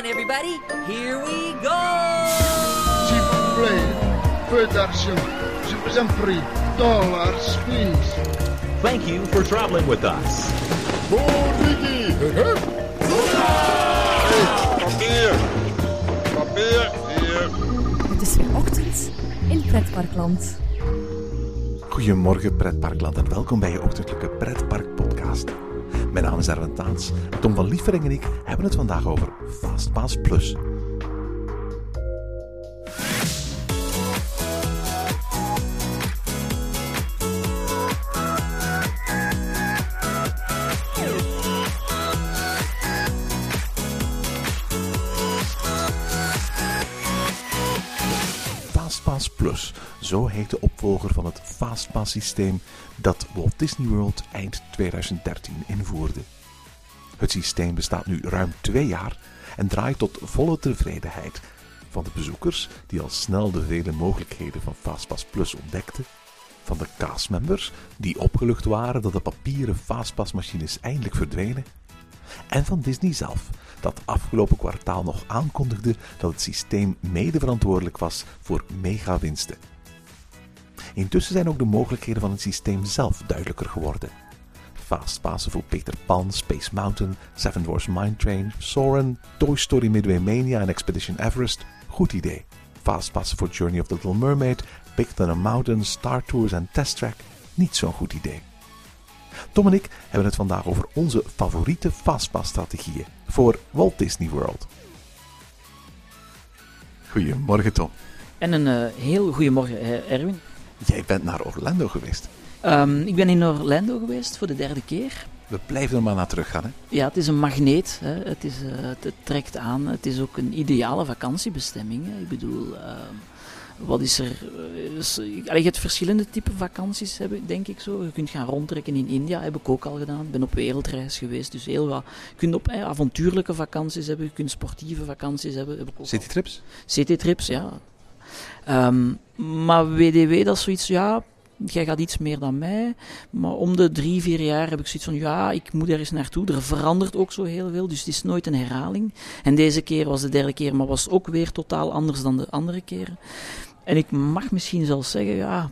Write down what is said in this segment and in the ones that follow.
on, everybody. Here we go! S'il vous plaît, peu d'argent. Je vous en prie. Dollars, please. Thank you for traveling with us. Papier! Papier! Hier! Het is weer ochtend in Pretparkland. Goedemorgen Pretparkland en welkom bij je ochtendelijke Pretpark podcast. Mijn naam is Erwin Taans. Tom van Liefering en ik hebben het vandaag over Fastpass Plus. Fastpass Plus, zo heet de opvolger van het Systeem dat Walt Disney World eind 2013 invoerde. Het systeem bestaat nu ruim twee jaar en draait tot volle tevredenheid van de bezoekers die al snel de vele mogelijkheden van Fastpass Plus ontdekten, van de castmembers die opgelucht waren dat de papieren Fastpass-machines eindelijk verdwenen, en van Disney zelf, dat afgelopen kwartaal nog aankondigde dat het systeem mede verantwoordelijk was voor megawinsten. Intussen zijn ook de mogelijkheden van het systeem zelf duidelijker geworden. Fastpassen voor Peter Pan, Space Mountain, Seven Dwarfs Mine Train, Soarin', Toy Story Midway Mania en Expedition Everest, goed idee. Fastpassen voor Journey of the Little Mermaid, Big Thunder Mountain, Star Tours en Test Track, niet zo'n goed idee. Tom en ik hebben het vandaag over onze favoriete Fastpass-strategieën voor Walt Disney World. Goedemorgen Tom. En een eh, heel goedemorgen, Erwin. Jij bent naar Orlando geweest. Ehm, ik ben in Orlando geweest voor de derde keer. We blijven er maar naar terug gaan. Hè? Ja, het is een magneet. Hè. Het, is, eh, het, trekt aan. Het is ook een ideale vakantiebestemming. Hè. Ik bedoel, ehm, wat is er? eh, is- allee, je hebt verschillende typen vakanties, heb- denk ik zo. Je kunt gaan rondtrekken in India, heb ik ook al gedaan. Ik ben op wereldreis geweest, dus heel wat. Je kunt op eh, avontuurlijke vakanties hebben, je kunt sportieve vakanties hebben. Heb ik ook al. Citytrips? Citytrips, ja. Ehm, maar WDW, dat is zoiets, ja, jij gaat iets meer dan mij. Maar om de drie, vier jaar heb ik zoiets van, ja, ik moet ergens naartoe. Er verandert ook zo heel veel, dus het is nooit een herhaling. En deze keer was de derde keer, maar was ook weer totaal anders dan de andere keren. En ik mag misschien zelfs zeggen, ja,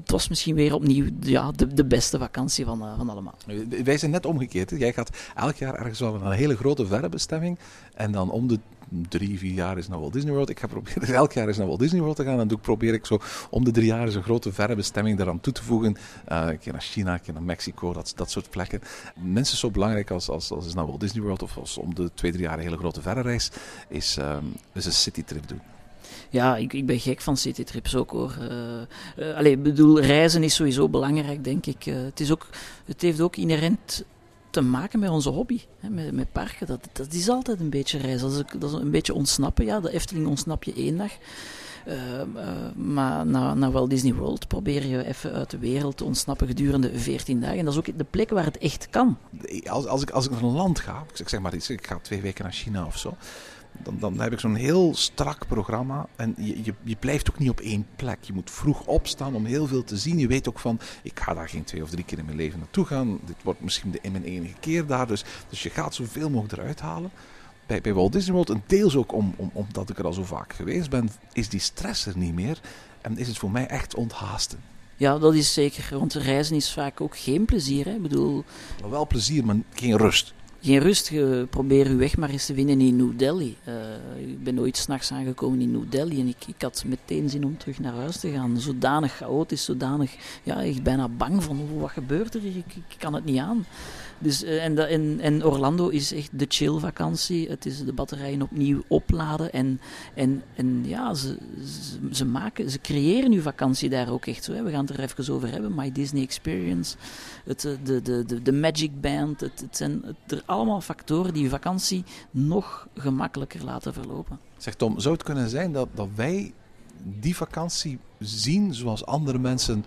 het was misschien weer opnieuw ja, de, beste vakantie van, eh, van allemaal. Wij zijn net omgekeerd. Jij gaat elk jaar ergens wel een hele grote verre bestemming. En dan om de drie, vier jaar is naar Walt Disney World. Ik ga proberen elk jaar eens naar Walt Disney World te gaan. En dan probeer ik zo om de drie jaar eens een grote verre bestemming daaraan toe te voegen. Eh, een keer naar China, een keer naar Mexico, dat, dat soort plekken. Minstens zo belangrijk als, als, als eens naar Walt Disney World of als om de twee, drie jaar een hele grote verre reis, is, ehm, is een citytrip doen. Ja, ik, ik ben gek van citytrips ook hoor. Eh, allee, bedoel, reizen is sowieso belangrijk, denk ik. Eh, het, is ook, het heeft ook inherent te maken met onze hobby, hè, met, met parken. Dat, dat is altijd een beetje reizen. Dat is, dat is een beetje ontsnappen. Ja, de Efteling ontsnap je één dag. Eh, eh, maar naar, naar Walt Disney World probeer je even uit de wereld te ontsnappen gedurende 14 dagen. En dat is ook de plek waar het echt kan. als, als, ik, als ik naar een land ga, ik zeg maar iets, ik ga twee weken naar China of zo, dan, dan heb ik zo'n heel strak programma. En je, je, je blijft ook niet op één plek. Je moet vroeg opstaan om heel veel te zien. Je weet ook van, ik ga daar geen twee of drie keer in mijn leven naartoe gaan. Dit wordt misschien de, in mijn enige keer daar. Dus, dus je gaat zoveel mogelijk eruit halen. Bij, bij Walt Disney World, en deels ook om, om, omdat ik er al zo vaak geweest ben, is die stress er niet meer. En is het voor mij echt onthaasten. Ja, dat is zeker. Want reizen is vaak ook geen plezier. Hè. Ik bedoel, Maar wel plezier, maar geen rust. Geen rust, je probeer je weg maar eens te vinden in New Delhi. Eh, ik ben ooit s'nachts aangekomen in New Delhi en ik, ik had meteen zin om terug naar huis te gaan. Zodanig chaotisch, zodanig, ja, ik bijna bang van wat gebeurt er ik, ik kan het niet aan. Dus, eh, en, en, Orlando is echt de chill vakantie. Het is de batterijen opnieuw opladen. En, en, en ja, ze, ze, maken, ze creëren uw vakantie daar ook echt zo. Hè. We gaan het er even over hebben. My Disney Experience, het, eh, de, de, de, de Magic Band. Het, het zijn er allemaal factoren die uw vakantie nog gemakkelijker laten verlopen. Zeg Tom, zou het kunnen zijn dat, dat wij die vakantie zien zoals andere mensen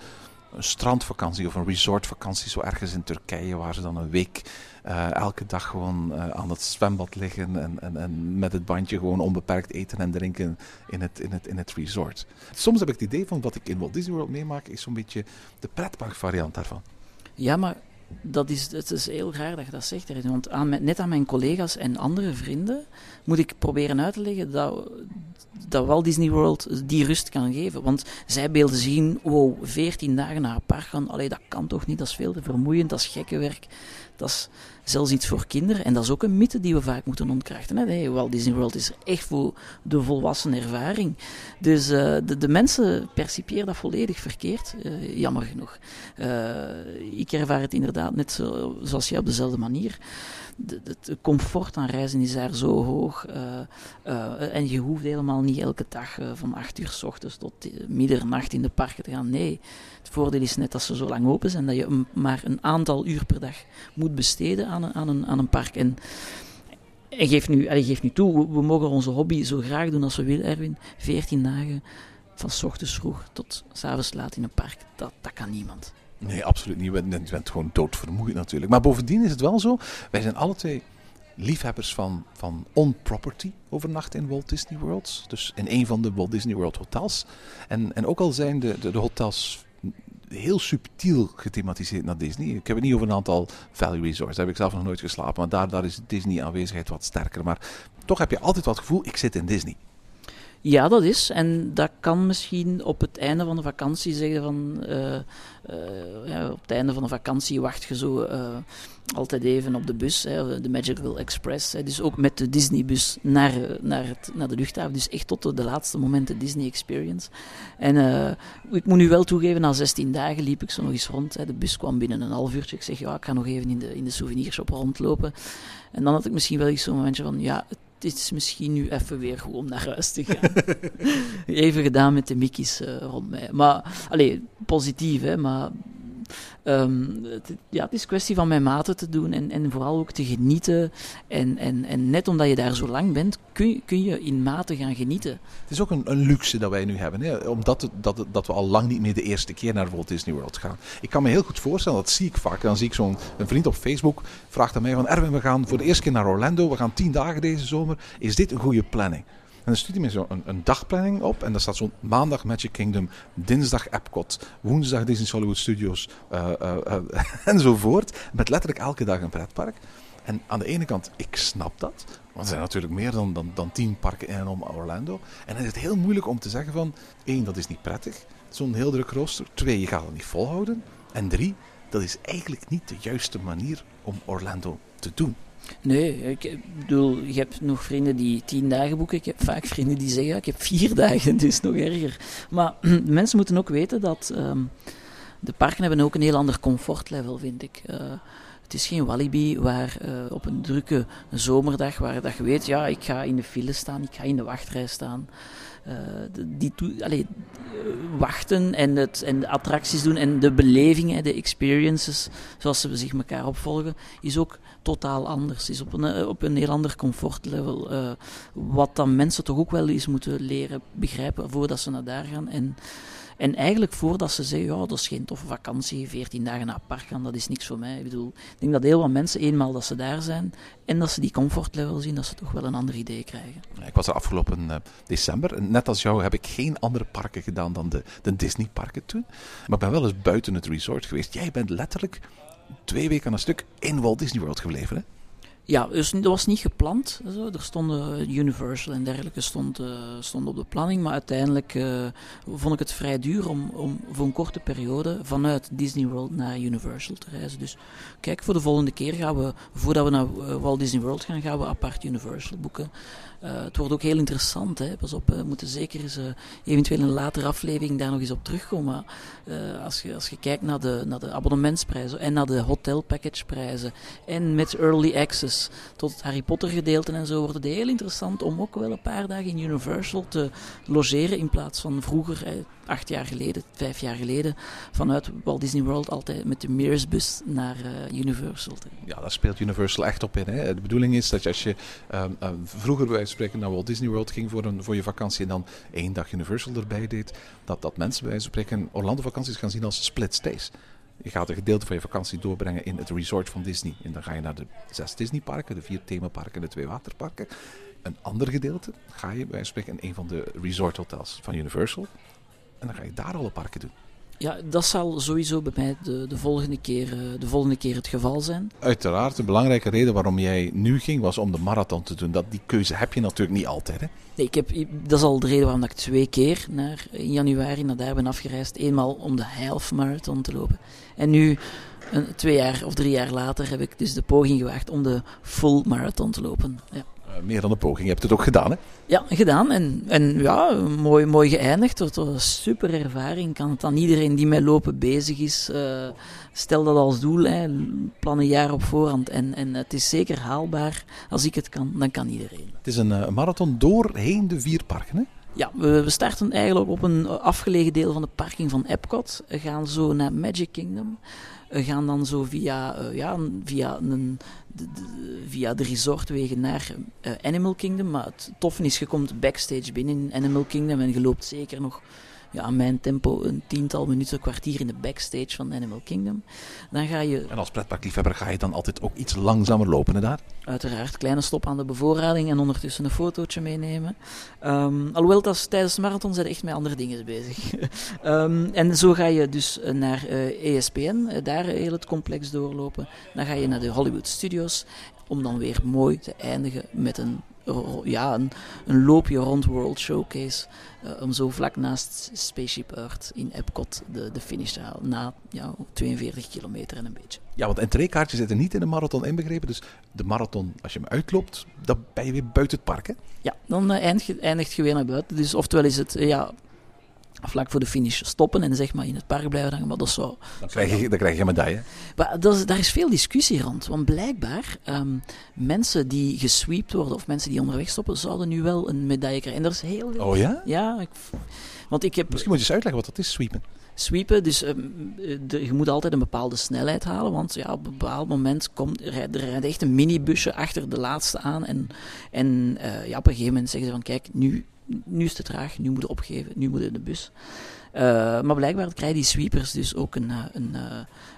een strandvakantie of een resortvakantie, zo ergens in Turkije, waar ze dan een week eh, elke dag gewoon eh, aan het zwembad liggen en, en, en met het bandje gewoon onbeperkt eten en drinken in het, in, het, in het resort. Soms heb ik het idee van wat ik in Walt Disney World meemaak, is zo'n beetje de pretparkvariant daarvan. Ja, maar dat is, het is heel raar dat je dat zegt. Want aan net aan mijn collega's en andere vrienden moet ik proberen uit te leggen dat, dat Walt Disney World die rust kan geven. Want zij beelden zien, wow, 14 dagen naar een park gaan, allee, dat kan toch niet, dat is veel te vermoeiend, dat is gekke werk. Dat is zelfs iets voor kinderen. En dat is ook een mythe die we vaak moeten ontkrachten. Hè. Nee, Walt Disney World is echt voor de volwassen ervaring. Dus eh, de, de mensen percipiëren dat volledig verkeerd, eh, jammer genoeg. Eh, ik ervaar het inderdaad net zo, zoals jij op dezelfde manier. Het comfort aan reizen is daar zo hoog. en je hoeft helemaal niet elke dag van 8 uur s ochtends tot middernacht in de parken te gaan. Nee, voordeel is net dat ze zo lang open zijn dat je maar een aantal uur per dag moet besteden aan een, aan een, aan een park. En, en geef, nu, allee, geef nu toe, we, mogen onze hobby zo graag doen als we willen, Erwin. 14 dagen van 's ochtends vroeg tot 's avonds laat in een park. Dat, dat kan niemand. Nee, absoluut niet. Je bent, je bent gewoon doodvermoeid natuurlijk. Maar bovendien is het wel zo, wij zijn alle twee liefhebbers van, van on-property overnachten in Walt Disney World. Dus in een van de Walt Disney World hotels. En, en ook al zijn de, de hotels heel subtiel gethematiseerd naar Disney. Ik heb het niet over een aantal value resorts. Daar heb ik zelf nog nooit geslapen. Maar daar, daar is Disney aanwezigheid wat sterker. Maar toch heb je altijd wat gevoel, ik zit in Disney. Ja, dat is. En dat kan misschien op het einde van de vakantie zeggen van... eh, eh, ja, op het einde van de vakantie wacht je zo eh, altijd even op de bus, hè, de Magical Express. Dus ook met de Disney-bus naar, naar, het, naar de luchthaven. Dus echt tot de, laatste momenten Disney Experience. En ik moet nu wel toegeven, na 16 dagen liep ik zo nog eens rond. Hè. De bus kwam binnen een half uurtje. Ik zeg, ja, ik ga nog even in de, in de souvenirshop rondlopen. En dan had ik misschien wel eens zo'n momentje van, ja, is misschien nu even weer goed om naar huis te gaan. even gedaan met de Mickey's eh, rond mij. Maar, allee, positief, hè, maar... ehm, het, ja, het is kwestie van mijn maten te doen en, en vooral ook te genieten. En, en, en net omdat je daar zo lang bent, kun, je- kun je in mate gaan genieten. Het is ook een, een luxe dat wij nu hebben. Hè? Omdat het- dat, dat we al lang niet meer de eerste keer naar Walt Disney World gaan. Ik kan me heel goed voorstellen, dat zie ik vaak. Dan zie ik zo'n vriend op Facebook, vraagt aan mij van... Erwin, we gaan voor de eerste keer naar Orlando. We gaan tien dagen deze zomer. Is dit een goede planning? En dan stuurt hij me zo een, dagplanning op. En daar staat zo'n maandag Magic Kingdom, dinsdag Epcot, woensdag Disney Hollywood Studios eh, eh, eh, enzovoort. Met letterlijk elke dag een pretpark. En aan de ene kant, ik snap dat. Want er zijn natuurlijk meer dan, dan, dan tien parken in en om Orlando. En dan is het heel moeilijk om te zeggen van... één, dat is niet prettig. Zo'n heel druk rooster. Twee, je gaat het niet volhouden. En drie, dat is eigenlijk niet de juiste manier om Orlando te doen. Nee, ik bedoel, je hebt nog vrienden die tien dagen boeken. Ik heb vaak vrienden die zeggen, ik heb vier dagen, dus nog erger. Maar mensen moeten ook weten dat ehm, de parken hebben ook een heel ander comfortlevel, vind ik. Eh, het is geen Walibi waar eh, op een drukke zomerdag, waar dat je weet, ja, ik ga in de file staan, ik ga in de wachtrij staan. Eh, die eh, wachten en, het, en de attracties doen en de belevingen, de experiences, zoals ze zich elkaar opvolgen, is ook totaal anders. Is op een, eh, op een heel ander comfortlevel. eh, wat dan mensen toch ook wel eens moeten leren begrijpen voordat ze naar daar gaan. En, en eigenlijk voordat ze zeggen, ja, dat is geen toffe vakantie, 14 dagen naar het park gaan, dat is niks voor mij. Ik bedoel, ik denk dat heel wat mensen, eenmaal dat ze daar zijn en dat ze die comfortlevel zien, dat ze toch wel een ander idee krijgen. Ik was er afgelopen eh, december. En net als jou heb ik geen andere parken gedaan dan de, de Disney-parken toen. Maar ben wel eens buiten het resort geweest. Jij bent letterlijk twee weken aan een stuk in Walt Disney World gebleven, hè? Ja, dus dat was niet gepland. Zo. Er stonden Universal en dergelijke eh, stond op de planning. Maar uiteindelijk eh, vond ik het vrij duur om, om voor een korte periode vanuit Disney World naar Universal te reizen. Dus kijk, voor de volgende keer gaan we, voordat we naar eh, Walt Disney World gaan, gaan we apart Universal boeken. Eh, het wordt ook heel interessant. Hè. Pas op, eh, we moeten zeker eens eh, eventueel een latere aflevering daar nog eens op terugkomen. Als, je, als je kijkt naar de, naar de abonnementsprijzen en naar de hotelpackageprijzen en met early access tot het Harry Potter gedeelte en zo, wordt het heel interessant om ook wel een paar dagen in Universal te logeren in plaats van vroeger, acht jaar geleden, vijf jaar geleden, vanuit Walt Disney World altijd met de Mearsbus naar eh, Universal. Ja, daar speelt Universal echt op in. Hè. De bedoeling is dat je als je ehm, vroeger bij spreken naar Walt Disney World ging voor, een, voor je vakantie en dan één dag Universal erbij deed, dat, dat mensen bij spreken Orlando vakanties gaan zien als split stays. Je gaat een gedeelte van je vakantie doorbrengen in het resort van Disney. En dan ga je naar de zes Disneyparken, de vier themaparken en de twee waterparken. Een ander gedeelte ga je bij spreken in een van de resort hotels van Universal. En dan ga je daar alle parken doen. Ja, dat zal sowieso bij mij de, de, volgende, keer, eh, de volgende keer het geval zijn. Uiteraard, de belangrijke reden waarom jij nu ging was om de marathon te doen. Dat, die keuze heb je natuurlijk niet altijd. Hè? Nee, ik heb, dat is al de reden waarom ik twee keer naar, in januari naar daar ben afgereisd. Eenmaal om de half marathon te lopen. En nu, een, twee jaar of drie jaar later, heb ik dus de poging gewaagd om de full marathon te lopen. Ja. Uh, meer dan een poging. Je hebt het ook gedaan, hè? Ja, gedaan. En, en ja, mooi, mooi geëindigd. Het was een super ervaring. Kan het aan iedereen die met lopen bezig is. Uh, stel dat als doel. Hè. Plan een jaar op voorhand. En, en het is zeker haalbaar. Als ik het kan, dan kan iedereen. Het is een uh, marathon doorheen de vier parken, hè? Ja, we, we, starten eigenlijk op een afgelegen deel van de parking van Epcot. We gaan zo naar Magic Kingdom. We gaan dan zo via, uh, ja, via, een, de, via de resortwegen naar uh, Animal Kingdom. Maar het toffe is, je komt backstage binnen in Animal Kingdom en je loopt zeker nog ja, aan mijn tempo een tiental minuten, kwartier in de backstage van Animal Kingdom. Dan ga je... En als pretparkliefhebber ga je dan altijd ook iets langzamer lopen, daar? Uiteraard, kleine stop aan de bevoorrading en ondertussen een fotootje meenemen. Um, alhoewel, dat tijdens de marathon zijn echt met andere dingen bezig. um, en zo ga je dus naar uh, ESPN, uh, daar heel het complex doorlopen. Dan ga je naar de Hollywood Studios om dan weer mooi te eindigen met een ja, een, een, loopje rond World Showcase. Uh, om zo vlak naast Spaceship Earth in Epcot de, de finish te halen. Na ja, 42 kilometer en een beetje. Ja, want entreekaartjes zitten niet in de marathon inbegrepen. Dus de marathon, als je hem uitloopt, dan ben je weer buiten het park. Hè? Ja, dan eindigt, je, eindigt je weer naar buiten. Dus oftewel is het uh, ja, vlak voor de finish stoppen en zeg maar in het park blijven hangen. Maar dat is zo. Dan krijg je, dan krijg je een medaille. Maar dat is, daar is veel discussie rond. Want blijkbaar, um, mensen die gesweept worden of mensen die onderweg stoppen, zouden nu wel een medaille krijgen. En dat is heel. Oh ja? Ja. Ik, want ik heb. Misschien moet je eens uitleggen wat dat is, sweepen. Sweepen, dus um, de, je moet altijd een bepaalde snelheid halen, want ja, op een bepaald moment komt er, er rijdt echt een minibusje achter de laatste aan en, en uh, ja, op een gegeven moment zeggen ze van kijk, nu, nu is het te traag, nu moet je opgeven, nu moet je in de bus. Uh, maar blijkbaar krijgen die sweepers dus ook, een, een,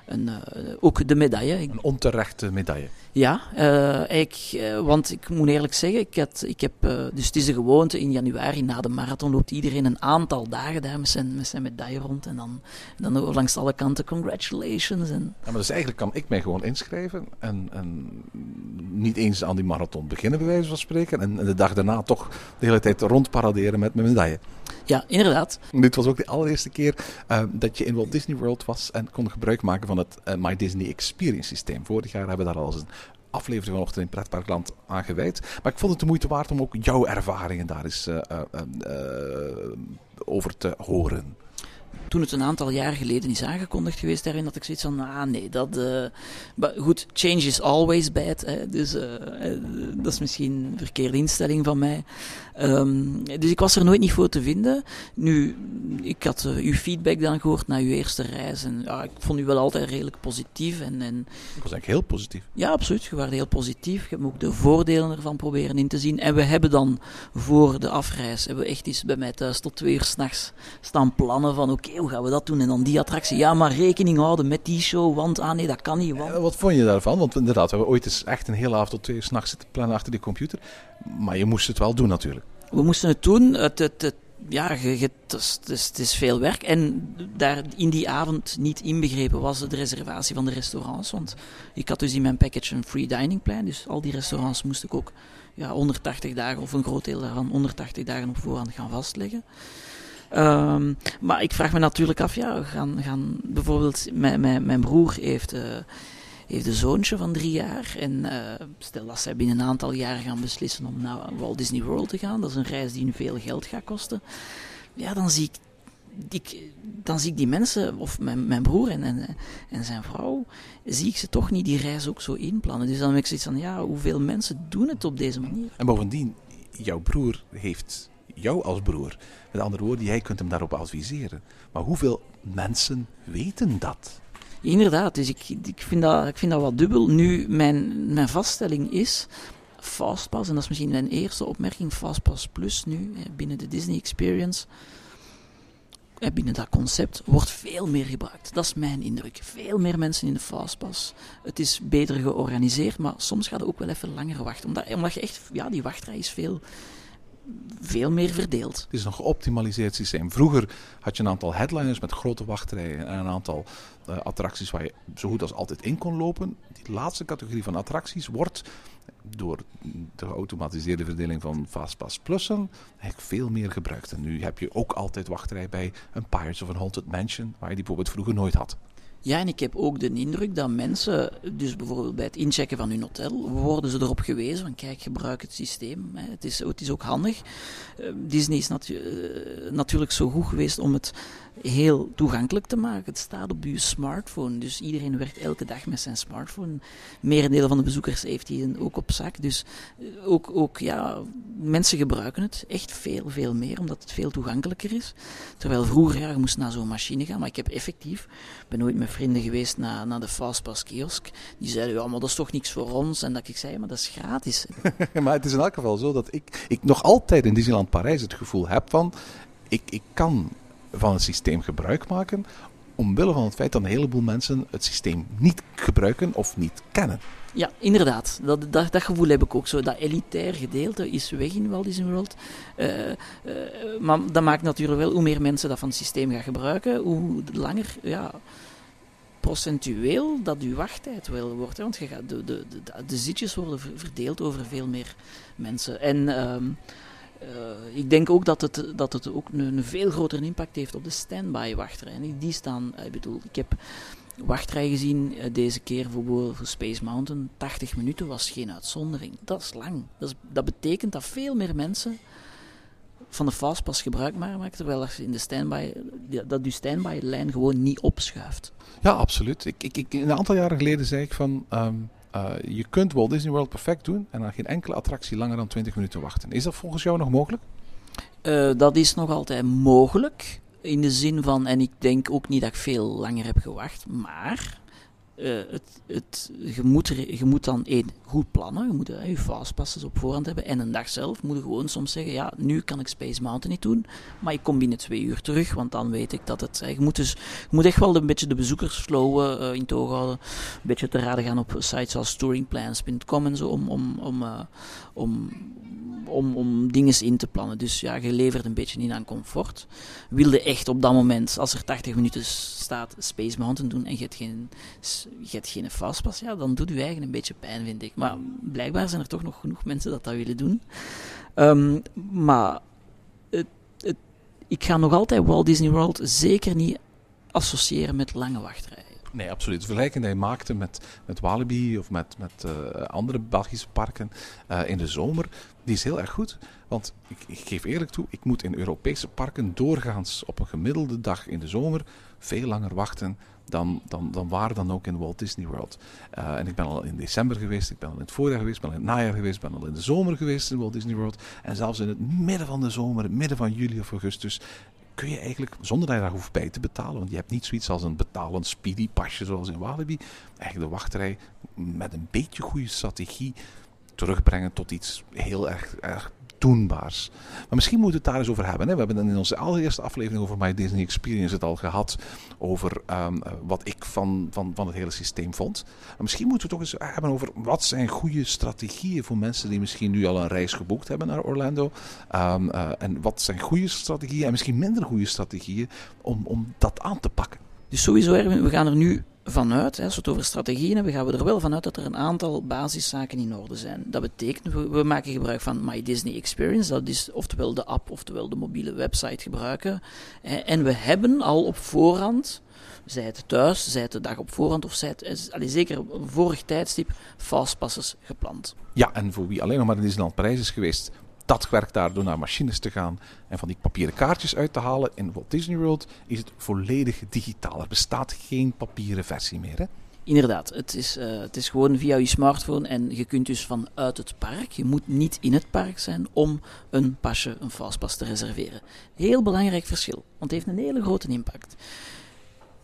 een, een ook de medaille. Een onterechte medaille. Ja, uh, ik, uh, want ik moet eerlijk zeggen, ik, had, ik heb, dus het is de gewoonte in januari na de marathon loopt iedereen een aantal dagen daar met zijn, met zijn medaille rond en dan, dan langs alle kanten congratulations. En... Ja, maar dus eigenlijk kan ik mij gewoon inschrijven en, en niet eens aan die marathon beginnen bij wijze van spreken en, de dag daarna toch de hele tijd rondparaderen met mijn medaille. Ja, inderdaad. Dit was ook de allereerste keer dat je in Walt Disney World was en kon gebruik maken van het uh, My Disney Experience systeem. Vorig jaar hebben we daar al eens een aflevering vanochtend in Pretparkland aan gewijd. Maar ik vond het de moeite waard om ook jouw ervaringen daar eens uh, over te horen toen het een aantal jaar geleden is aangekondigd geweest daarin, dat ik zoiets van, ah nee, dat... Uh, maar goed, change is always bad, hè, dus uh, dat is misschien een verkeerde instelling van mij. Um, dus ik was er nooit niet voor te vinden. Nu, ik had uw feedback dan gehoord na uw eerste reis en ja, ik vond u wel altijd redelijk positief. En, en, ik was eigenlijk heel positief. Ja, absoluut. Je was heel positief. Je hebt ook de voordelen ervan proberen in te zien. En we hebben dan voor de afreis, hebben we echt eens bij mij thuis tot twee uur s'nachts staan plannen van oké, okay, hoe gaan we dat doen? En dan die attractie. Ja, maar rekening houden met die show, want ah nee, dat kan niet. Want... Ja, wat vond je daarvan? Want inderdaad, we hebben ooit eens echt een hele avond tot twee uur s'nachts zitten plannen achter die computer. Maar je moest het wel doen natuurlijk. We moesten het doen. Het, het, het ja, het, is, het, is, veel werk. En daar in die avond niet inbegrepen was de reservatie van de restaurants. Want ik had dus in mijn package een free dining plan. Dus al die restaurants moest ik ook ja, 180 dagen, of een groot deel daarvan, 180 dagen op voorhand gaan vastleggen. Um, maar ik vraag me natuurlijk af, ja, gaan, gaan bijvoorbeeld, mijn, mijn, mijn broer heeft, uh, heeft een zoontje van drie jaar. En uh, stel dat zij binnen een aantal jaren gaan beslissen om naar Walt Disney World te gaan, dat is een reis die nu veel geld gaat kosten. Ja, dan zie ik, ik dan zie ik die mensen, of mijn, mijn broer en, en, en zijn vrouw, zie ik ze toch niet die reis ook zo inplannen. Dus dan heb ik zoiets van, ja, hoeveel mensen doen het op deze manier? En bovendien, jouw broer heeft jou als broer. Met andere woorden, jij kunt hem daarop adviseren. Maar hoeveel mensen weten dat? Inderdaad, dus ik, ik, vind, dat, ik vind dat wat dubbel. Nu, mijn, mijn vaststelling is, Fastpass, en dat is misschien mijn eerste opmerking, Fastpass Plus nu, binnen de Disney Experience, binnen dat concept, wordt veel meer gebruikt. Dat is mijn indruk. Veel meer mensen in de Fastpass. Het is beter georganiseerd, maar soms gaat het ook wel even langer wachten. Omdat, omdat je echt, ja, die wachtrij is veel veel meer verdeeld. Het is een geoptimaliseerd systeem. Vroeger had je een aantal headliners met grote wachtrijen en een aantal uh, attracties waar je zo goed als altijd in kon lopen. Die laatste categorie van attracties wordt door de geautomatiseerde verdeling van Fastpass Plussen eigenlijk veel meer gebruikt. En nu heb je ook altijd wachtrij bij een Pirates of een Haunted Mansion, waar je die bijvoorbeeld vroeger nooit had. Ja, en ik heb ook de indruk dat mensen, dus bijvoorbeeld bij het inchecken van hun hotel, worden ze erop gewezen van kijk, gebruik het systeem. Het is, het is ook handig. Ehm, Disney is eh, natuurlijk zo goed geweest om het heel toegankelijk te maken. Het staat op je smartphone, dus iedereen werkt elke dag met zijn smartphone. Merendeel van de bezoekers heeft die ook op zak. Dus eh, ook, ook ja, mensen gebruiken het echt veel, veel meer, omdat het veel toegankelijker is. Terwijl vroeger, ja, je moest naar zo'n machine gaan, maar ik heb effectief, ben nooit met vrienden geweest naar, naar de Fastpass kiosk. Die zeiden, ja, maar dat is toch niks voor ons. En dat ik zei, maar dat is gratis. maar het is in elk geval zo dat ik, ik nog altijd in Disneyland Parijs het gevoel heb van, ik, ik kan van het systeem gebruik maken, omwille van het feit dat een heleboel mensen het systeem niet gebruiken of niet kennen. Ja, inderdaad. Dat, dat, gevoel heb ik ook zo. Dat elitair gedeelte is weg in Walt Disney World. Uh, uh, maar dat maakt natuurlijk wel, hoe meer mensen dat van het systeem gaan gebruiken, hoe langer, ja, procentueel dat uw wachttijd wel wordt. Want je gaat, de, de, de, zitjes worden verdeeld over veel meer mensen. En... Uh, uh, ik denk ook dat het, dat het ook een, veel grotere impact heeft op de standby wachtrijen. Die staan, ik bedoel, ik heb wachtrij gezien uh, deze keer voor, voor Space Mountain. 80 minuten was geen uitzondering. Dat is lang. Dat, dat betekent dat veel meer mensen van de fastpass gebruik maken, terwijl als in de standby, dat je standby-lijn gewoon niet opschuift. Ja, absoluut. Ik, ik, ik, een aantal jaren geleden zei ik van, um, uh, je kunt Walt Disney World perfect doen en aan geen enkele attractie langer dan 20 minuten wachten. Is dat volgens jou nog mogelijk? Uh, dat is nog altijd mogelijk. In de zin van, en ik denk ook niet dat ik veel langer heb gewacht, maar uh, het, het, je, moet dan één goed plannen. Je moet uh, je fastpasses op voorhand hebben. En een dag zelf moet gewoon soms zeggen: Ja, nu kan ik Space Mountain niet doen. Maar ik kom binnen twee uur terug. Want dan weet ik dat het. Uh, je, moet dus, je moet echt wel een beetje de bezoekersflow in toog houden. Een beetje te raden gaan op sites als touringplans.com en zo. Om, om, om, om, om, om dingen in te plannen. Dus ja, je levert een beetje in aan comfort. Wilde echt op dat moment, als er 80 minuten staat, Space Mountain doen en je hebt geen, je hebt geen fastpass, ja, dan doet je eigen een beetje pijn, vind ik. Maar blijkbaar zijn er toch nog genoeg mensen dat dat willen doen. Um, maar het, het, ik ga nog altijd Walt Disney World zeker niet associëren met lange wachtrijen. Nee, absoluut. De vergelijking die maakte met, met Walibi of met, met uh, andere Belgische parken uh, in de zomer, die is heel erg goed. Want ik, ik, geef eerlijk toe, ik moet in Europese parken doorgaans op een gemiddelde dag in de zomer veel langer wachten dan, dan, dan waar dan ook in Walt Disney World. Uh, en ik ben al in december geweest, ik ben al in het voorjaar geweest, ik ben al in het najaar geweest, ik ben al in de zomer geweest in Walt Disney World. En zelfs in het midden van de zomer, midden van juli of augustus, kun je eigenlijk, zonder dat je daar hoeft bij te betalen, want je hebt niet zoiets als een betalend speedy pasje zoals in Walibi, eigenlijk de wachtrij met een beetje goede strategie terugbrengen tot iets heel erg Maar misschien moeten we het daar eens over hebben. Hè? We hebben in onze allereerste aflevering over My Disney Experience het al gehad. Over um, wat ik van, van, van het hele systeem vond. Maar misschien moeten we het toch eens hebben over wat zijn goede strategieën voor mensen die misschien nu al een reis geboekt hebben naar Orlando. Um, en wat zijn goede strategieën en misschien minder goede strategieën om, om dat aan te pakken. Dus sowieso, Erwin, we gaan er nu vanuit, als we het over strategieën hebben, gaan we er wel vanuit dat er een aantal basiszaken in orde zijn. Dat betekent, we, maken gebruik van My Disney Experience, dat is oftewel de app, oftewel de mobiele website gebruiken. En we hebben al op voorhand, zij het thuis, zij het de dag op voorhand, of zij het, allee, zeker vorig tijdstip, fastpassers gepland. Ja, en voor wie alleen nog maar in Disneyland Parijs is geweest, dat werkt daar door naar machines te gaan en van die papieren kaartjes uit te halen. In Walt Disney World is het volledig digitaal. Er bestaat geen papieren versie meer. Hè? Inderdaad, het is, uh, het is gewoon via je smartphone en je kunt dus vanuit het park, je moet niet in het park zijn om een pasje, een fastpass te reserveren. Heel belangrijk verschil, want het heeft een hele grote impact.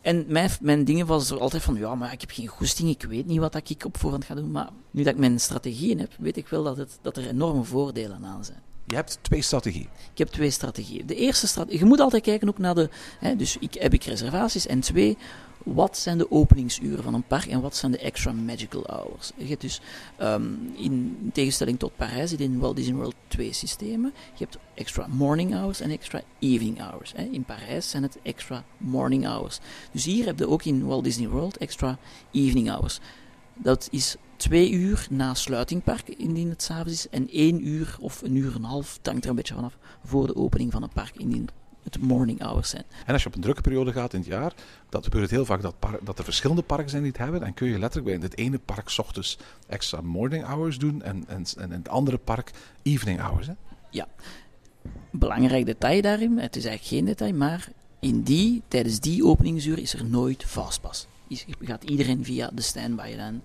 En mijn, mijn dingen was er altijd van, ja, maar ik heb geen goesting, ik weet niet wat ik op voorhand ga doen. Maar nu dat ik mijn strategieën heb, weet ik wel dat, het, dat er enorme voordelen aan zijn. Je hebt twee strategieën. Ik heb twee strategieën. De eerste strategie, je moet altijd kijken ook naar de, hè, dus ik, heb ik reservaties en twee, wat zijn de openingsuren van een park en wat zijn de extra magical hours? Je hebt dus, ehm, in tegenstelling tot Parijs, in Walt Disney World twee systemen. Je hebt extra morning hours en extra evening hours. Hè. In Parijs zijn het extra morning hours. Dus hier heb je ook in Walt Disney World extra evening hours. Dat is twee uur na sluitingpark, indien het s'avonds is, en één uur of een uur en een half, hangt er een beetje vanaf, voor de opening van het park, indien het morning hours zijn. En als je op een drukke periode gaat in het jaar, dat gebeurt heel vaak dat, dat er verschillende parken zijn die het hebben. Dan kun je letterlijk bij het ene park s ochtends extra morning hours doen en, en, en in het andere park evening hours. Hè? Ja. Belangrijk detail daarin, het is eigenlijk geen detail, maar in die, tijdens die openingsuur is er nooit fastpass. Gaat iedereen via de standby lijn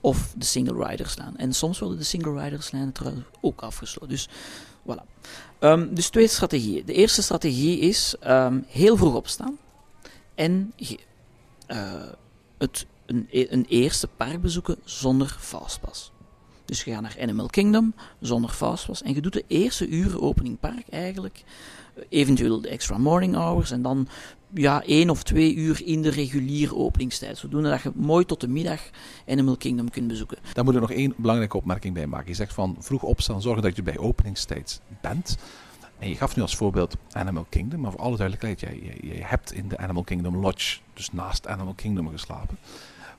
of de single riders staan. En soms worden de single riders lijnen trouwens ook afgesloten. Dus voilà. Um, dus twee strategieën. De eerste strategie is um, heel vroeg opstaan en uh, het, een, een, eerste park bezoeken zonder fastpass. Dus je gaat naar Animal Kingdom zonder fastpass en je doet de eerste uren opening park eigenlijk, eventueel de extra morning hours en dan ja, één of twee uur in de reguliere openingstijd. Zodoende dat je mooi tot de middag Animal Kingdom kunt bezoeken. Daar moet er nog één belangrijke opmerking bij maken. Je zegt van vroeg opstaan, zorgen dat je bij openingstijd bent. En je gaf nu als voorbeeld Animal Kingdom, maar voor alle duidelijkheid, jij, hebt in de Animal Kingdom Lodge, dus naast Animal Kingdom geslapen.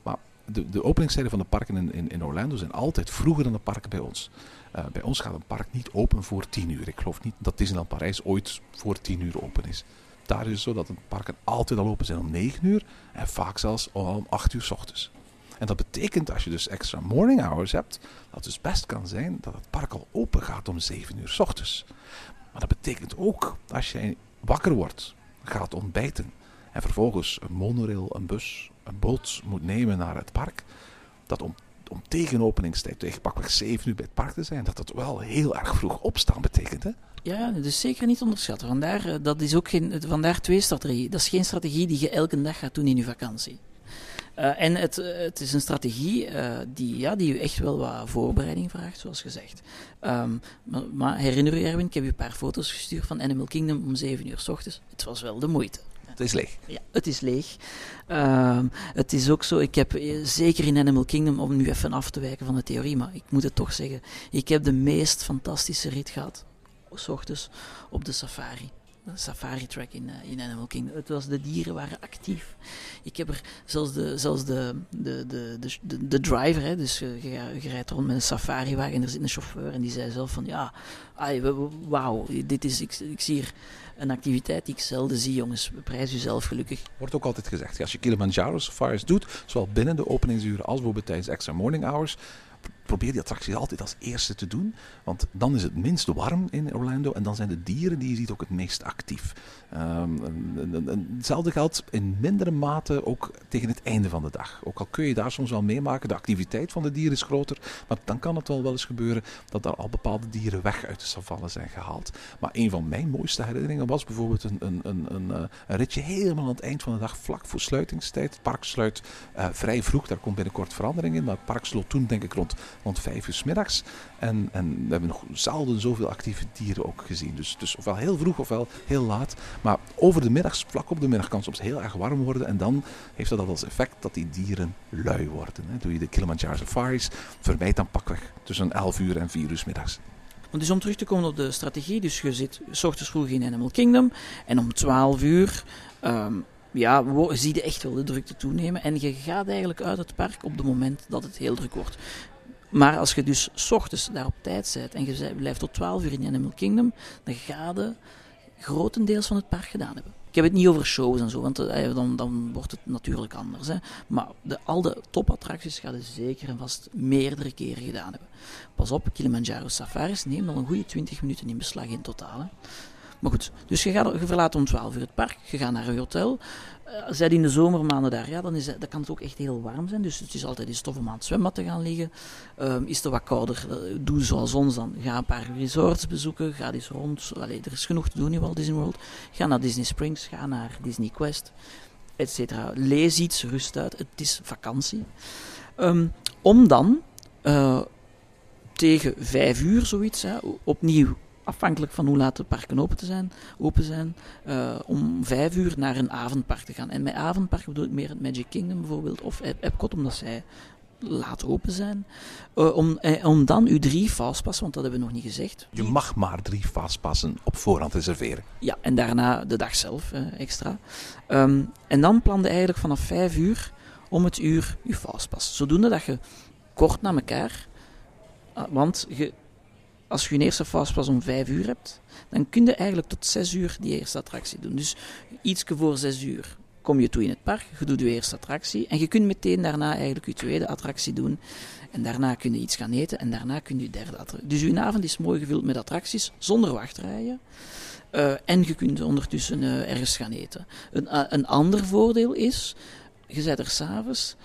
Maar de, de openingstijden van de parken in, in, Orlando zijn altijd vroeger dan de parken bij ons. Uh, bij ons gaat een park niet open voor 10 uur. Ik geloof niet dat Disneyland Parijs ooit voor 10 uur open is. Daar is het zo dat de parken altijd al open zijn om 9 uur en vaak zelfs om 8 uur s ochtends. En dat betekent als je dus extra morning hours hebt, dat het dus best kan zijn dat het park al open gaat om 7 uur s ochtends. Maar dat betekent ook als jij wakker wordt, gaat ontbijten en vervolgens een monorail, een bus, een boot moet nemen naar het park, dat om, om tegen openingstijd, tegen pakweg 7 uur bij het park te zijn, dat dat wel heel erg vroeg opstaan betekent. Hè? Ja, is zeker niet onderschatten. Vandaar, eh, dat is ook geen, vandaar twee strategieën. Dat is geen strategie die je elke dag gaat doen in je vakantie. Uh, en het, eh, het is een strategie uh, die, ja, die u echt wel wat voorbereiding vraagt, zoals gezegd. Um, maar, maar, herinner u, Erwin, ik heb u een paar foto's gestuurd van Animal Kingdom om 7 uur s ochtends. Het was wel de moeite. Het is leeg. Ja, het is leeg. Uh, het is ook zo, ik heb zeker in Animal Kingdom, om nu even af te wijken van de theorie, maar ik moet het toch zeggen, ik heb de meest fantastische rit gehad s op de safari. Safari track in, uh, in Animal Kingdom. Het was, de dieren waren actief. Ik heb er zelfs de, zelfs de, de, de, de, de driver, hè, dus je, je, rijdt rond met een safari wagen en er zit een chauffeur en die zei zelf van ja, wauw, dit is, ik, ik zie hier een activiteit die ik zelden zie, jongens. Prijs jezelf gelukkig. Wordt ook altijd gezegd, als je Kilimanjaro safaris doet, zowel binnen de openingsuren als bijvoorbeeld tijdens extra morning hours, probeer die attractie altijd als eerste te doen. Want dan is het minst warm in Orlando. En dan zijn de dieren die je ziet ook het meest actief. Um, hetzelfde geldt in mindere mate ook tegen het einde van de dag. Ook al kun je daar soms wel meemaken, de activiteit van de dieren is groter. Maar dan kan het wel wel eens gebeuren dat er al bepaalde dieren weg uit de savanne zijn gehaald. Maar een van mijn mooiste herinneringen was bijvoorbeeld een, een, een, een, eh, ritje helemaal aan het eind van de dag, vlak voor sluitingstijd. Het park sluit uh, vrij vroeg, daar komt binnenkort verandering in. Maar het park sloot toen denk ik rond rond vijf uur s middags. En, en we hebben nog zelden zoveel actieve dieren ook gezien. Dus, dus ofwel heel vroeg ofwel heel laat. Maar over de middags, vlak op de middag, kan het soms heel erg warm worden. En dan heeft dat als effect dat die dieren lui worden. Hè. Doe je de Kilimanjaro safaris, vermijd dan pakweg tussen 11 uur en 4 uur s middags. Dus om terug te komen op de strategie, dus je zit s ochtends vroeg in Animal Kingdom en om 12 uur um, ja, zie je echt wel de drukte toenemen. En je gaat eigenlijk uit het park op het moment dat het heel druk wordt. Maar als je dus s ochtends daar op tijd bent en je blijft tot 12 uur in Animal Kingdom, dan ga je grotendeels van het park gedaan hebben. Ik heb het niet over shows en zo, want eh, dan, dan wordt het natuurlijk anders. Hè. Maar de, al de topattracties ga je zeker en vast meerdere keren gedaan hebben. Pas op, Kilimanjaro Safaris neemt al een goede 20 minuten in beslag in totaal. Hè. Maar goed, dus je, gaat, je verlaat om 12 uur het park, je gaat naar je hotel. Uh, in de zomermaanden daar, ja, dan, is, dan kan het ook echt heel warm zijn. Dus het is altijd in stof om aan het zwembad te gaan liggen. Um, is het wat kouder, uh, doe zoals ons dan. Ga een paar resorts bezoeken, ga eens rond. Allee, er is genoeg te doen in Walt Disney World. Ga naar Disney Springs, ga naar Disney Quest, etc. Lees iets, rust uit. Het is vakantie. Um, om dan uh, tegen vijf uur zoiets, hè, opnieuw afhankelijk van hoe laat de parken open, te zijn, open zijn, uh, om vijf uur naar een avondpark te gaan. En met avondpark bedoel ik meer het Magic Kingdom bijvoorbeeld, of Epcot, omdat zij laat open zijn. Uh, om, eh, om dan uw drie fastpassen, want dat hebben we nog niet gezegd. Je mag maar drie fastpassen op voorhand reserveren. Ja, en daarna de dag zelf extra. Um, en dan plande eigenlijk vanaf vijf uur om het uur je fastpass. Zodoende dat je kort na elkaar, want je, als je je eerste fastpass om vijf uur hebt, dan kun je eigenlijk tot zes uur die eerste attractie doen. Dus iets voor zes uur kom je toe in het park, je doet je eerste attractie en je kunt meteen daarna eigenlijk je tweede attractie doen. En daarna kun je iets gaan eten en daarna kun je je derde attractie. Dus je avond is mooi gevuld met attracties zonder wachtrijen. Uh, en je kunt ondertussen uh, ergens gaan eten. Een, uh, een ander voordeel is, je zet er s'avonds.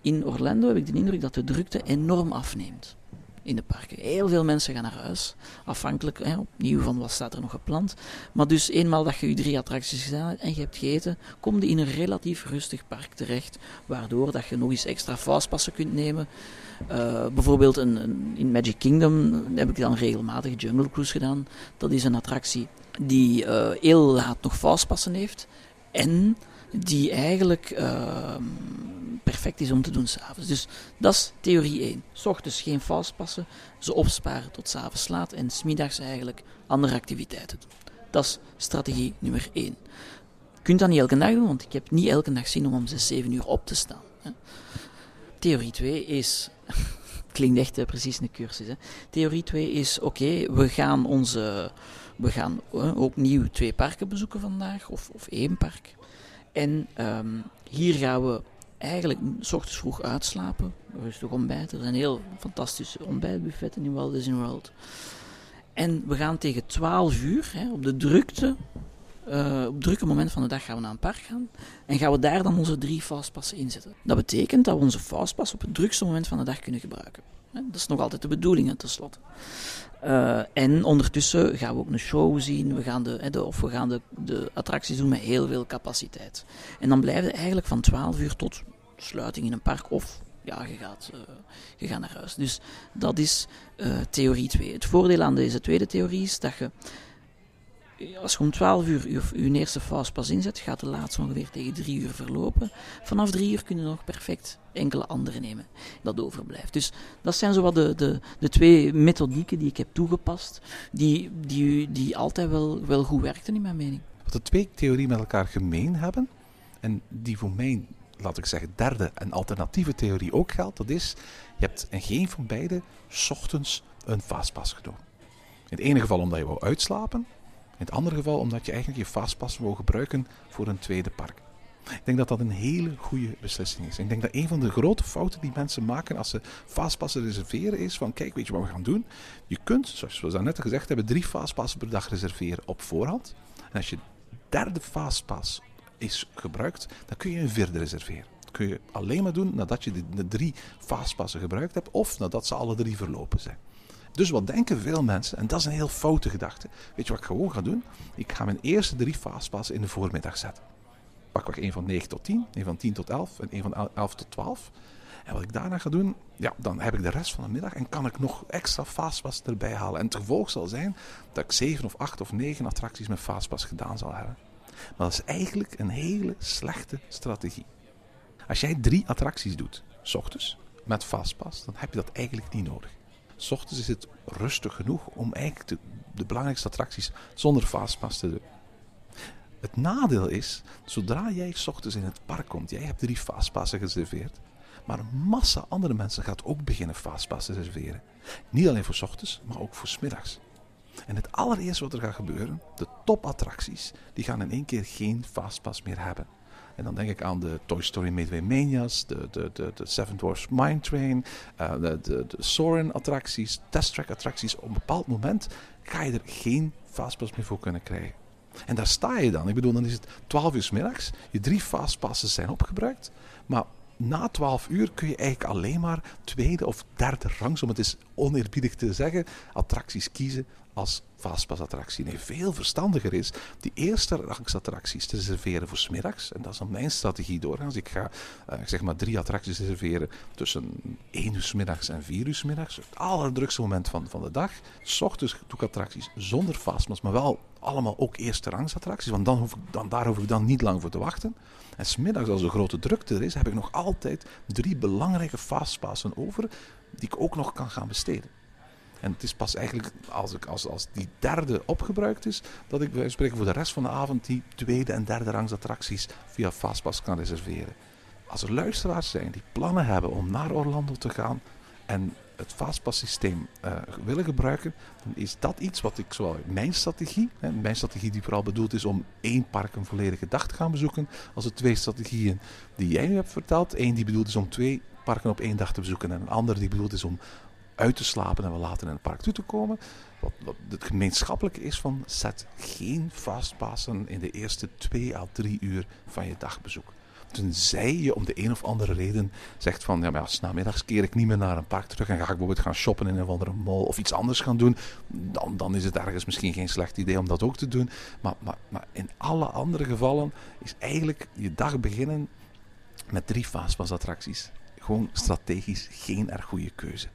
In Orlando heb ik de indruk dat de drukte enorm afneemt in de parken. Heel veel mensen gaan naar huis, afhankelijk hè, opnieuw van wat staat er nog gepland. Maar dus eenmaal dat je je drie attracties gedaan hebt en je hebt gegeten, kom je in een relatief rustig park terecht, waardoor dat je nog eens extra fastpassen kunt nemen. Uh, bijvoorbeeld een, in Magic Kingdom heb ik dan regelmatig Jungle Cruise gedaan. Dat is een attractie die uh, heel laat nog fastpassen heeft en die eigenlijk uh, perfect is om te doen s'avonds. Dus dat is theorie 1. S ochtends geen vastpassen, ze opsparen tot s'avonds laat en smiddags eigenlijk andere activiteiten doen. Dat is strategie nummer 1. Je kunt dat niet elke dag doen, want ik heb niet elke dag zin om om 6, 7 uur op te staan. Hè. Theorie 2 is. klinkt echt uh, precies een cursus. Hè. Theorie 2 is: oké, we gaan onze. We gaan uh, opnieuw twee parken bezoeken vandaag, of, of één park. En um, hier gaan we eigenlijk s ochtends vroeg uitslapen, rustig ontbijten. Er zijn heel fantastische ontbijtbuffetten in Walt Disney World. En we gaan tegen 12 uur, hè, op de drukte, uh, op drukke moment van de dag gaan we naar een park gaan. En gaan we daar dan onze drie fastpassen inzetten. Dat betekent dat we onze fastpass op het drukste moment van de dag kunnen gebruiken. Dat is nog altijd de bedoeling, tenslotte. Uh, en ondertussen gaan we ook een show zien, we gaan de, de, of we gaan de, de attracties doen met heel veel capaciteit. En dan blijven we eigenlijk van 12 uur tot sluiting in een park of ja, je gaat, uh, je naar huis. Dus dat is theorie 2. Het voordeel aan deze tweede theorie is dat je, als je om 12 uur je, eerste fastpass inzet, gaat de laatste ongeveer tegen 3 uur verlopen. Vanaf 3 uur kun je nog perfect enkele andere nemen dat overblijft. Dus dat zijn zo wat de, de, de twee methodieken die ik heb toegepast, die, die, die altijd wel, wel goed werkten in mijn mening. Wat de twee theorieën met elkaar gemeen hebben, en die voor mij laat ik zeggen, derde en alternatieve theorie ook geldt, dat is, je hebt in geen van beide ochtends een fastpass genomen. In het ene geval omdat je wou uitslapen, in het andere geval omdat je eigenlijk je fastpass wou gebruiken voor een tweede park. Ik denk dat dat een hele goede beslissing is. Ik denk dat een van de grote fouten die mensen maken als ze fastpassen reserveren is van kijk, weet je wat we gaan doen? Je kunt, zoals we net gezegd hebben, drie fastpassen per dag reserveren op voorhand. En als je derde fastpass is gebruikt, dan kun je een vierde reserveren. Dat kun je alleen maar doen nadat je de, drie fastpassen gebruikt hebt of nadat ze alle drie verlopen zijn. Dus wat denken veel mensen, en dat is een heel foute gedachte. Weet je wat ik gewoon ga doen? Ik ga mijn eerste drie fastpassen in de voormiddag zetten. Pak ik een van 9 tot 10, een van 10 tot 11 en een van 11 tot 12. En wat ik daarna ga doen, ja, dan heb ik de rest van de middag en kan ik nog extra fastpass erbij halen. En het gevolg zal zijn dat ik 7 of 8 of 9 attracties met fastpass gedaan zal hebben. Maar dat is eigenlijk een hele slechte strategie. Als jij drie attracties doet, s ochtends, met fastpass, dan heb je dat eigenlijk niet nodig. S ochtends is het rustig genoeg om eigenlijk de, belangrijkste attracties zonder fastpass te doen. Het nadeel is, zodra jij s ochtends in het park komt, jij hebt drie fastpassen gereserveerd, maar een massa andere mensen gaat ook beginnen fastpassen reserveren. Niet alleen voor s ochtends, maar ook voor s middags. En het allereerste wat er gaat gebeuren, de topattracties, die gaan in één keer geen fastpass meer hebben. En dan denk ik aan de Toy Story Midway Manias, de, de, de, de Seven Dwarfs Mine Train, uh, de, de, de attracties, Test Track attracties. Op een bepaald moment ga je er geen fastpass meer voor kunnen krijgen. En daar sta je dan. Ik bedoel, dan is het 12 uur middags. Je drie fastpasses zijn opgebruikt. Maar na 12 uur kun je eigenlijk alleen maar tweede of derde rangs, om het eens oneerbiedig te zeggen, attracties kiezen als fastpassattractie. Nee, veel verstandiger is die eerste rangsattracties te reserveren voor smiddags. En dat is dan mijn strategie doorgaan. Als ik ga uh, zeg maar drie attracties reserveren tussen 1 uur smiddags en 4 uur smiddags. Het allerdrukste moment van, van de dag. S ochtends doe ik attracties zonder fastpass, maar wel allemaal ook eerste rangsattracties. Want dan hoef ik, dan, daar hoef ik dan niet lang voor te wachten. En smiddags, als er grote drukte er is, heb ik nog altijd drie belangrijke fastpassen over die ik ook nog kan gaan besteden. En het is pas eigenlijk als, ik, als, als die derde opgebruikt is, dat ik wij spreken voor de rest van de avond die tweede en derde rangs attracties via Fastpass kan reserveren. Als er luisteraars zijn die plannen hebben om naar Orlando te gaan en het Fastpass systeem uh, willen gebruiken, dan is dat iets wat ik zowel mijn strategie, hè, mijn strategie die vooral bedoeld is om één park een volledige dag te gaan bezoeken, als de twee strategieën die jij nu hebt verteld. Eén die bedoeld is om twee parken op één dag te bezoeken en een andere die bedoeld is om uit te slapen en we later in het park toe te komen. Wat, het gemeenschappelijke is van zet geen fastpassen in de eerste twee à drie uur van je dagbezoek. Tenzij je om de een of andere reden zegt van ja, maar keer ik niet meer naar een park terug en ga ik bijvoorbeeld gaan shoppen in een of andere mall of iets anders gaan doen, dan, dan is het ergens misschien geen slecht idee om dat ook te doen. Maar, maar, maar in alle andere gevallen is eigenlijk je dag beginnen met drie fastpassattracties gewoon strategisch geen erg goede keuze.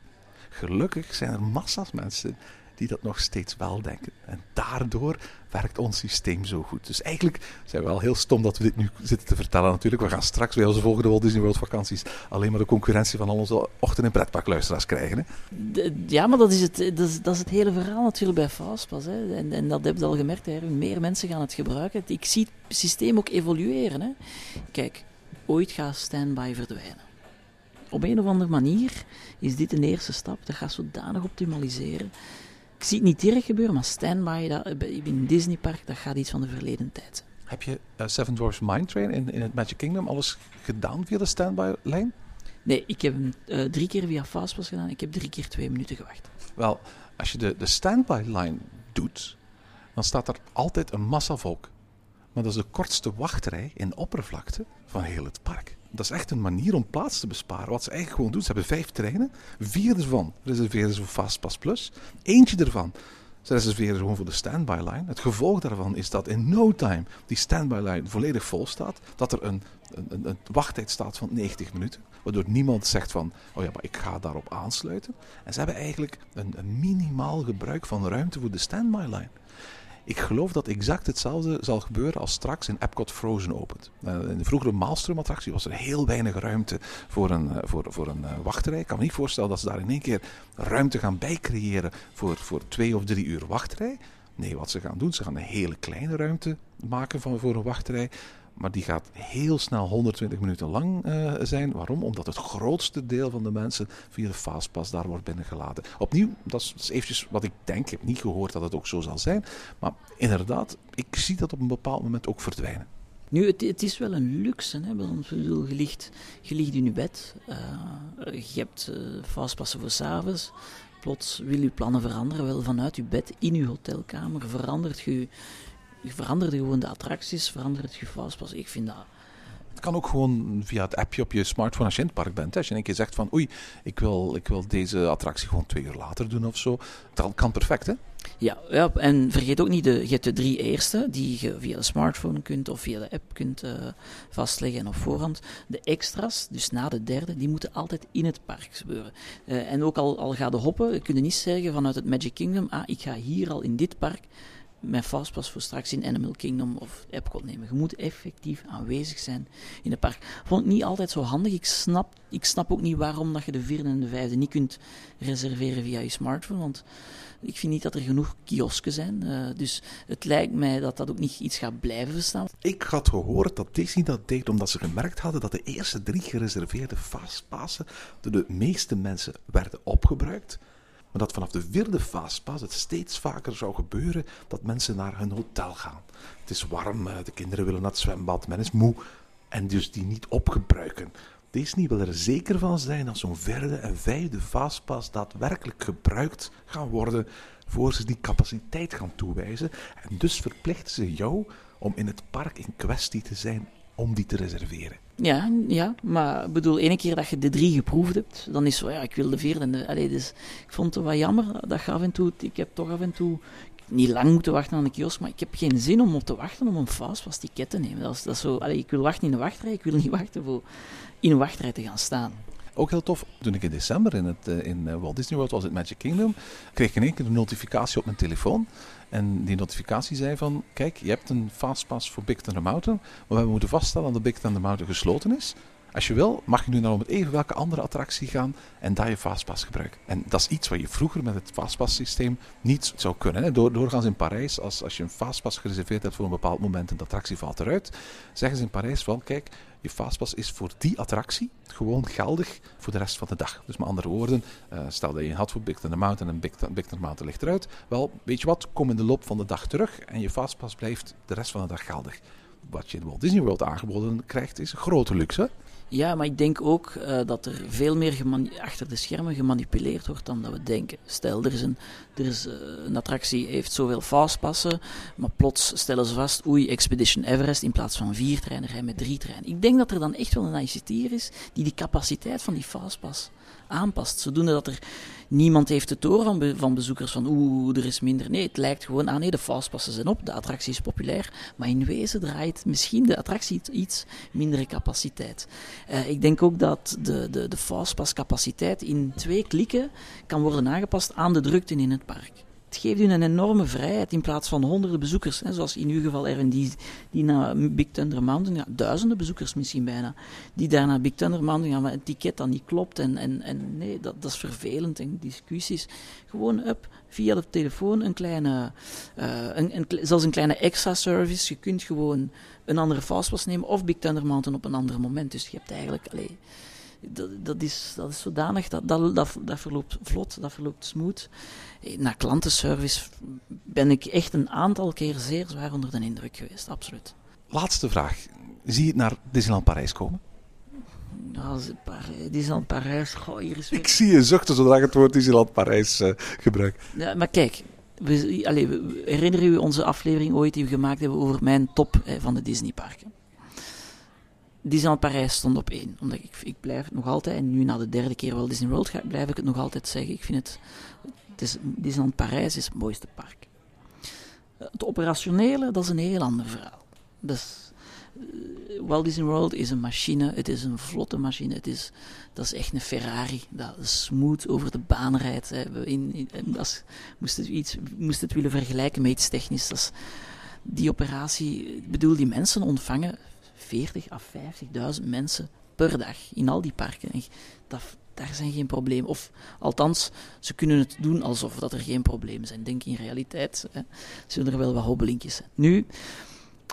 Gelukkig zijn er massa's mensen die dat nog steeds wel denken. En daardoor werkt ons systeem zo goed. Dus eigenlijk zijn we wel heel stom dat we dit nu zitten te vertellen natuurlijk. We gaan straks bij onze volgende Walt Disney World vakanties alleen maar de concurrentie van al onze ochtend- en pretparkluisteraars krijgen. Hè? ja, maar dat is, het, dat, is, dat is het hele verhaal natuurlijk bij Fastpass. Hè. En, en dat heb je al gemerkt, hè. meer mensen gaan het gebruiken. Ik zie het systeem ook evolueren. Hè. Kijk, ooit gaat standby verdwijnen op een of andere manier is dit een eerste stap. Dat gaat zodanig optimaliseren. Ik zie het niet direct gebeuren, maar standby dat, in Disney Park, dat gaat iets van de verleden tijd Heb je uh, Seven Dwarfs Mine Train in, in het Magic Kingdom alles gedaan via de standby-lijn? Nee, ik heb hem uh, drie keer via Fastpass gedaan. Ik heb drie keer twee minuten gewacht. Wel, als je de, de standby-lijn doet, dan staat er altijd een massa volk. Maar dat is de kortste wachtrij in oppervlakte van heel het park. Dat is echt een manier om plaats te besparen. Wat ze eigenlijk gewoon doen, ze hebben vijf treinen. Vier ervan reserveren ze voor Fastpass Plus. Eentje ervan ze reserveren gewoon voor de standby line. Het gevolg daarvan is dat in no time die standby line volledig vol staat. Dat er een, een, een wachttijd staat van 90 minuten. Waardoor niemand zegt van, oh ja, maar ik ga daarop aansluiten. En ze hebben eigenlijk een, een minimaal gebruik van ruimte voor de standby line. Ik geloof dat exact hetzelfde zal gebeuren als straks in Epcot Frozen opent. Uh, in de vroegere Maelstrom-attractie was er heel weinig ruimte voor een, uh, voor, voor een uh, wachtrij. Ik kan me niet voorstellen dat ze daar in één keer ruimte gaan bijcreëren voor, voor twee of drie uur wachtrij. Nee, wat ze gaan doen, ze gaan een hele kleine ruimte maken van, voor een wachtrij. Maar die gaat heel snel 120 minuten lang uh, zijn. Waarom? Omdat het grootste deel van de mensen via de Fastpass daar wordt binnengelaten. Opnieuw, dat is, eventjes wat ik denk. Ik heb niet gehoord dat het ook zo zal zijn. Maar inderdaad, ik zie dat op een bepaald moment ook verdwijnen. Nu, het, het, is wel een luxe, hè, want je ligt, in je bed, uh, je hebt uh, vastpassen voor s'avonds, plots wil je plannen veranderen, wel vanuit je bed in je hotelkamer verandert je je veranderde gewoon de attracties, veranderde je fastpass. Ik vind dat... Het kan ook gewoon via het appje op je smartphone als je in het park bent. Hè. Als je een keer zegt van oei, ik wil, ik wil deze attractie gewoon twee uur later doen of zo. Dat kan perfect hè? Ja, ja, en vergeet ook niet, de, je hebt de drie eerste die je via de smartphone kunt of via de app kunt uh, vastleggen en op voorhand. De extra's, dus na de derde, die moeten altijd in het park gebeuren. Uh, en ook al, al ga de hoppen, kun je niet zeggen vanuit het Magic Kingdom, ah, ik ga hier al in dit park mijn fastpass voor straks in Animal Kingdom of Epcot nemen. Je moet effectief aanwezig zijn in het park. Vond ik niet altijd zo handig. Ik snap, ik snap ook niet waarom dat je de vierde en de vijfde niet kunt reserveren via je smartphone. Want ik vind niet dat er genoeg kiosken zijn. Uh, dus het lijkt mij dat dat ook niet iets gaat blijven bestaan. Ik had gehoord dat Disney dat deed omdat ze gemerkt hadden dat de eerste drie gereserveerde fastpassen door de meeste mensen werden opgebruikt. Maar dat vanaf de vierde fase pas het steeds vaker zou gebeuren dat mensen naar hun hotel gaan. Het is warm, eh, de kinderen willen naar het zwembad, men is moe en dus die niet opgebruiken. Disney wil er zeker van zijn dat zo'n vierde en vijfde fastpass daadwerkelijk gebruikt gaan worden voor ze die capaciteit gaan toewijzen. En dus verplichten ze jou om in het park in kwestie te zijn om die te reserveren. Ja, ja, maar ik bedoel, ene keer dat je de drie geproefd hebt, dan is zo, ja, ik wil de vierde. En de, allee, dus ik vond het wel jammer dat je af en toe, ik heb toch af en toe niet lang moeten wachten aan de kiosk, maar ik heb geen zin om op te wachten om een fastpass ticket te nemen. Dat is, dat is zo, allee, ik wil wachten in de wachtrij, ik wil niet wachten voor in een wachtrij te gaan staan. Ook heel tof, toen ik in december in, het, eh, in eh, Walt Disney World was, in Magic Kingdom, kreeg ik in één keer een notificatie op mijn telefoon. En die notificatie zei van, kijk, je hebt een fastpass voor Big Thunder Mountain, maar we moeten vaststellen dat Big Thunder Mountain gesloten is. Als je wil, mag je nu naar om het even welke andere attractie gaan en daar je fastpass gebruiken. En dat is iets wat je vroeger met het fastpass systeem niet zou kunnen. Hè. Door, doorgaans in Parijs, als, als je een fastpass gereserveerd hebt voor een bepaald moment en de attractie valt eruit, zeggen ze in Parijs van, kijk, je fastpass is voor die attractie gewoon geldig voor de rest van de dag. Dus met andere woorden, uh, stel dat je had voor Big Thunder Mountain en Big, Big Thunder Mountain ligt eruit. Wel, weet je wat, kom in de loop van de dag terug en je fastpass blijft de rest van de dag geldig. Wat je in Walt Disney World aangeboden krijgt, is grote luxe. Ja, maar ik denk ook uh, dat er veel meer achter de schermen gemanipuleerd wordt dan dat we denken. Stel, er is een, er is, uh, een attractie heeft zoveel fastpassen, maar plots stellen ze vast, oei, Expedition Everest in plaats van vier treinen rijden met drie treinen. Ik denk dat er dan echt wel een ICT'er is die die capaciteit van die fastpass aanpast. Zodoende dat er niemand heeft het door van, van bezoekers van oeh, er is minder. Nee, het lijkt gewoon aan, nee, de fastpassen zijn op, de attractie is populair. Maar in wezen draait misschien de attractie iets mindere capaciteit. Uh, ik denk ook dat de, de, de fastpass capaciteit in twee klikken kan worden aangepast aan de drukte in het park het geeft u een enorme vrijheid in plaats van honderden bezoekers. Hè, zoals in uw geval, Erwin, die, die naar Big Thunder Mountain ja, duizenden bezoekers misschien bijna, die daar naar Big Thunder Mountain gaan, maar het ticket dan niet klopt. En, en, en nee, dat, dat is vervelend en discussies. Gewoon up, via de telefoon een kleine, uh, een, een, zelfs een kleine extra service. Je kunt gewoon een andere fastpass nemen of Big Thunder Mountain op een ander moment. Dus je hebt eigenlijk... Allez, dat, dat, is, dat is zodanig, dat, dat, dat, dat verloopt vlot, dat verloopt smooth. Na klantenservice ben ik echt een aantal keer zeer zwaar onder de indruk geweest, absoluut. Laatste vraag. Zie je het naar Disneyland Parijs komen? Ja, Disneyland Parijs, goh, hier is Ik zie je zuchten zodra ik het woord Disneyland Parijs uh, gebruik. Ja, maar kijk, we, allez, we, herinner u onze aflevering ooit die we gemaakt hebben over mijn top eh, van de Disneyparken? Disneyland Parijs stond op één. Omdat ik, ik blijf het nog altijd, en nu na de derde keer wel Disney World blijf ik het nog altijd zeggen. Ik vind het, het is, Disneyland Parijs is het mooiste park. Het operationele, dat is een heel ander verhaal. Dus, uh, Walt Disney World is een machine, het is een vlotte machine, het is, dat is echt een Ferrari, dat smooth over de baan rijdt. Hè. In, als, moest, het iets, moest het willen vergelijken met iets technisch, dat is, die operatie, ik bedoel, die mensen ontvangen 40 à 50.000 mensen per dag in al die parken. En dat, daar zijn geen problemen. Of althans, ze kunnen het doen alsof dat er geen problemen zijn. Denk in realiteit hè, zullen er wel wat hobbelinkjes zijn. Nu,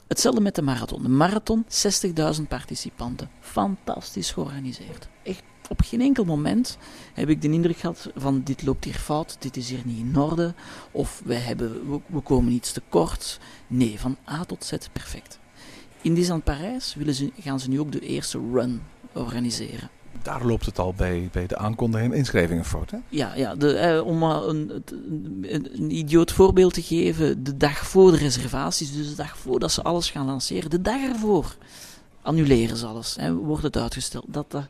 hetzelfde met de marathon. De marathon, 60.000 participanten. Fantastisch georganiseerd. Echt op geen enkel moment heb ik de indruk gehad van dit loopt hier fout, dit is hier niet in orde, of we, hebben, we, komen iets te kort. Nee, van A tot Z perfect. In Disneyland Parijs willen ze, gaan ze nu ook de eerste run organiseren. Daar loopt het al bij, bij de aankondiging en inschrijvingen fout, hè? Ja, ja de, eh, om maar een, een, een, idioot voorbeeld te geven. De dag voor de reservaties, dus de dag voordat ze alles gaan lanceren, de dag ervoor annuleren ze alles. Hè, wordt het uitgesteld. Dat, dat,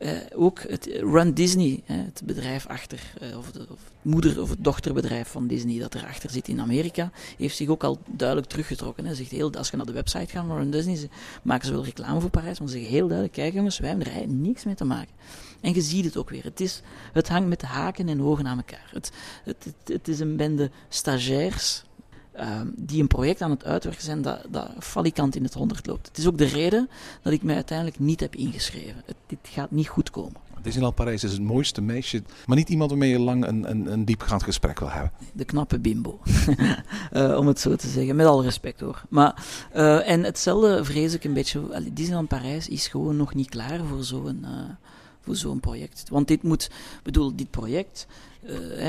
uh, ook het Run Disney, hè, het bedrijf achter, uh, of, de, of moeder- of het dochterbedrijf van Disney dat erachter zit in Amerika, heeft zich ook al duidelijk teruggetrokken. Hè. Zegt heel, als je naar de website gaat van Run Disney, ze maken ze wel reclame voor Parijs, maar ze zeggen heel duidelijk, kijk jongens, wij hebben er niks mee te maken. En je ziet het ook weer. Het, is, het hangt met haken en ogen aan elkaar. Het, het, het, het is een bende stagiairs uh, die een project aan het uitwerken zijn dat, dat falikant in het honderd loopt. Het is ook de reden dat ik mij uiteindelijk niet heb ingeschreven. Het, dit gaat niet goed komen. Disneyland Parijs is het mooiste meisje, maar niet iemand waarmee je lang een, een, een diepgaand gesprek wil hebben. De knappe bimbo, uh, om het zo te zeggen, met alle respect hoor. Maar, uh, en hetzelfde vrees ik een beetje, Disneyland Parijs is gewoon nog niet klaar voor zo'n uh, voor zo'n project. Want dit moet, bedoel, dit project,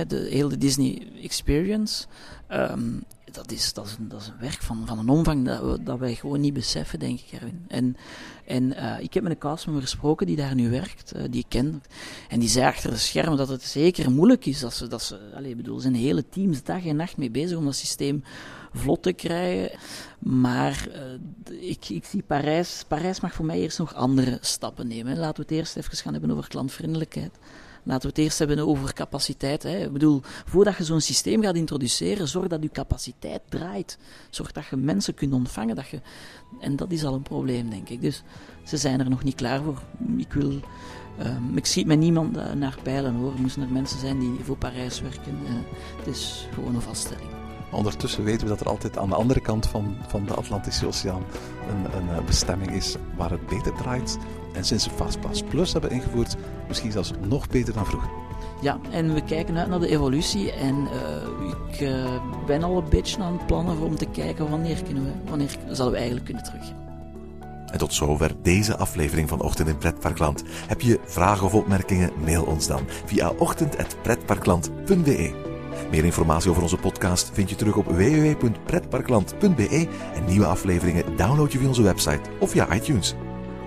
de hele Disney Experience, um, dat is, dat is, een, dat is een werk van, van een omvang dat, dat wij gewoon niet beseffen, denk ik, Erwin. En, en uh, ik heb met een castmember gesproken die daar nu werkt, uh, die ik ken. En die zei achter de schermen dat het zeker moeilijk is. Dat ze, dat ze allez, bedoel, zijn hele teams dag en nacht mee bezig om dat systeem vlot te krijgen. Maar uh, ik, ik zie Parijs. Parijs mag voor mij eerst nog andere stappen nemen. Laten we het eerst even gaan hebben over klantvriendelijkheid. Laten we het eerst hebben over capaciteit. Hè. Ik bedoel, voordat je zo'n systeem gaat introduceren, zorg dat je capaciteit draait. Zorg dat je mensen kunt ontvangen. Dat je... En dat is al een probleem, denk ik. Dus ze zijn er nog niet klaar voor. Ik wil... Um, ik schiet met niemand uh, naar pijlen hoor. Moesten er mensen zijn die voor Parijs werken. Uh, het is gewoon een vaststelling. Ondertussen weten we dat er altijd aan de andere kant van, van de Atlantische Oceaan een, een uh, bestemming is waar het beter draait. En sinds we Fastpass Plus hebben ingevoerd, misschien zelfs nog beter dan vroeger. Ja, en we kijken uit naar de evolutie. En uh, ik uh, ben al een beetje aan het plannen om te kijken wanneer, kunnen we, wanneer zouden we eigenlijk kunnen teruggaan. En tot zover deze aflevering van Ochtend in Pretparkland. Heb je vragen of opmerkingen? Mail ons dan via ochtend.pretparkland.be. Meer informatie over onze podcast vind je terug op www.pretparkland.be en nieuwe afleveringen download je via onze website of via iTunes.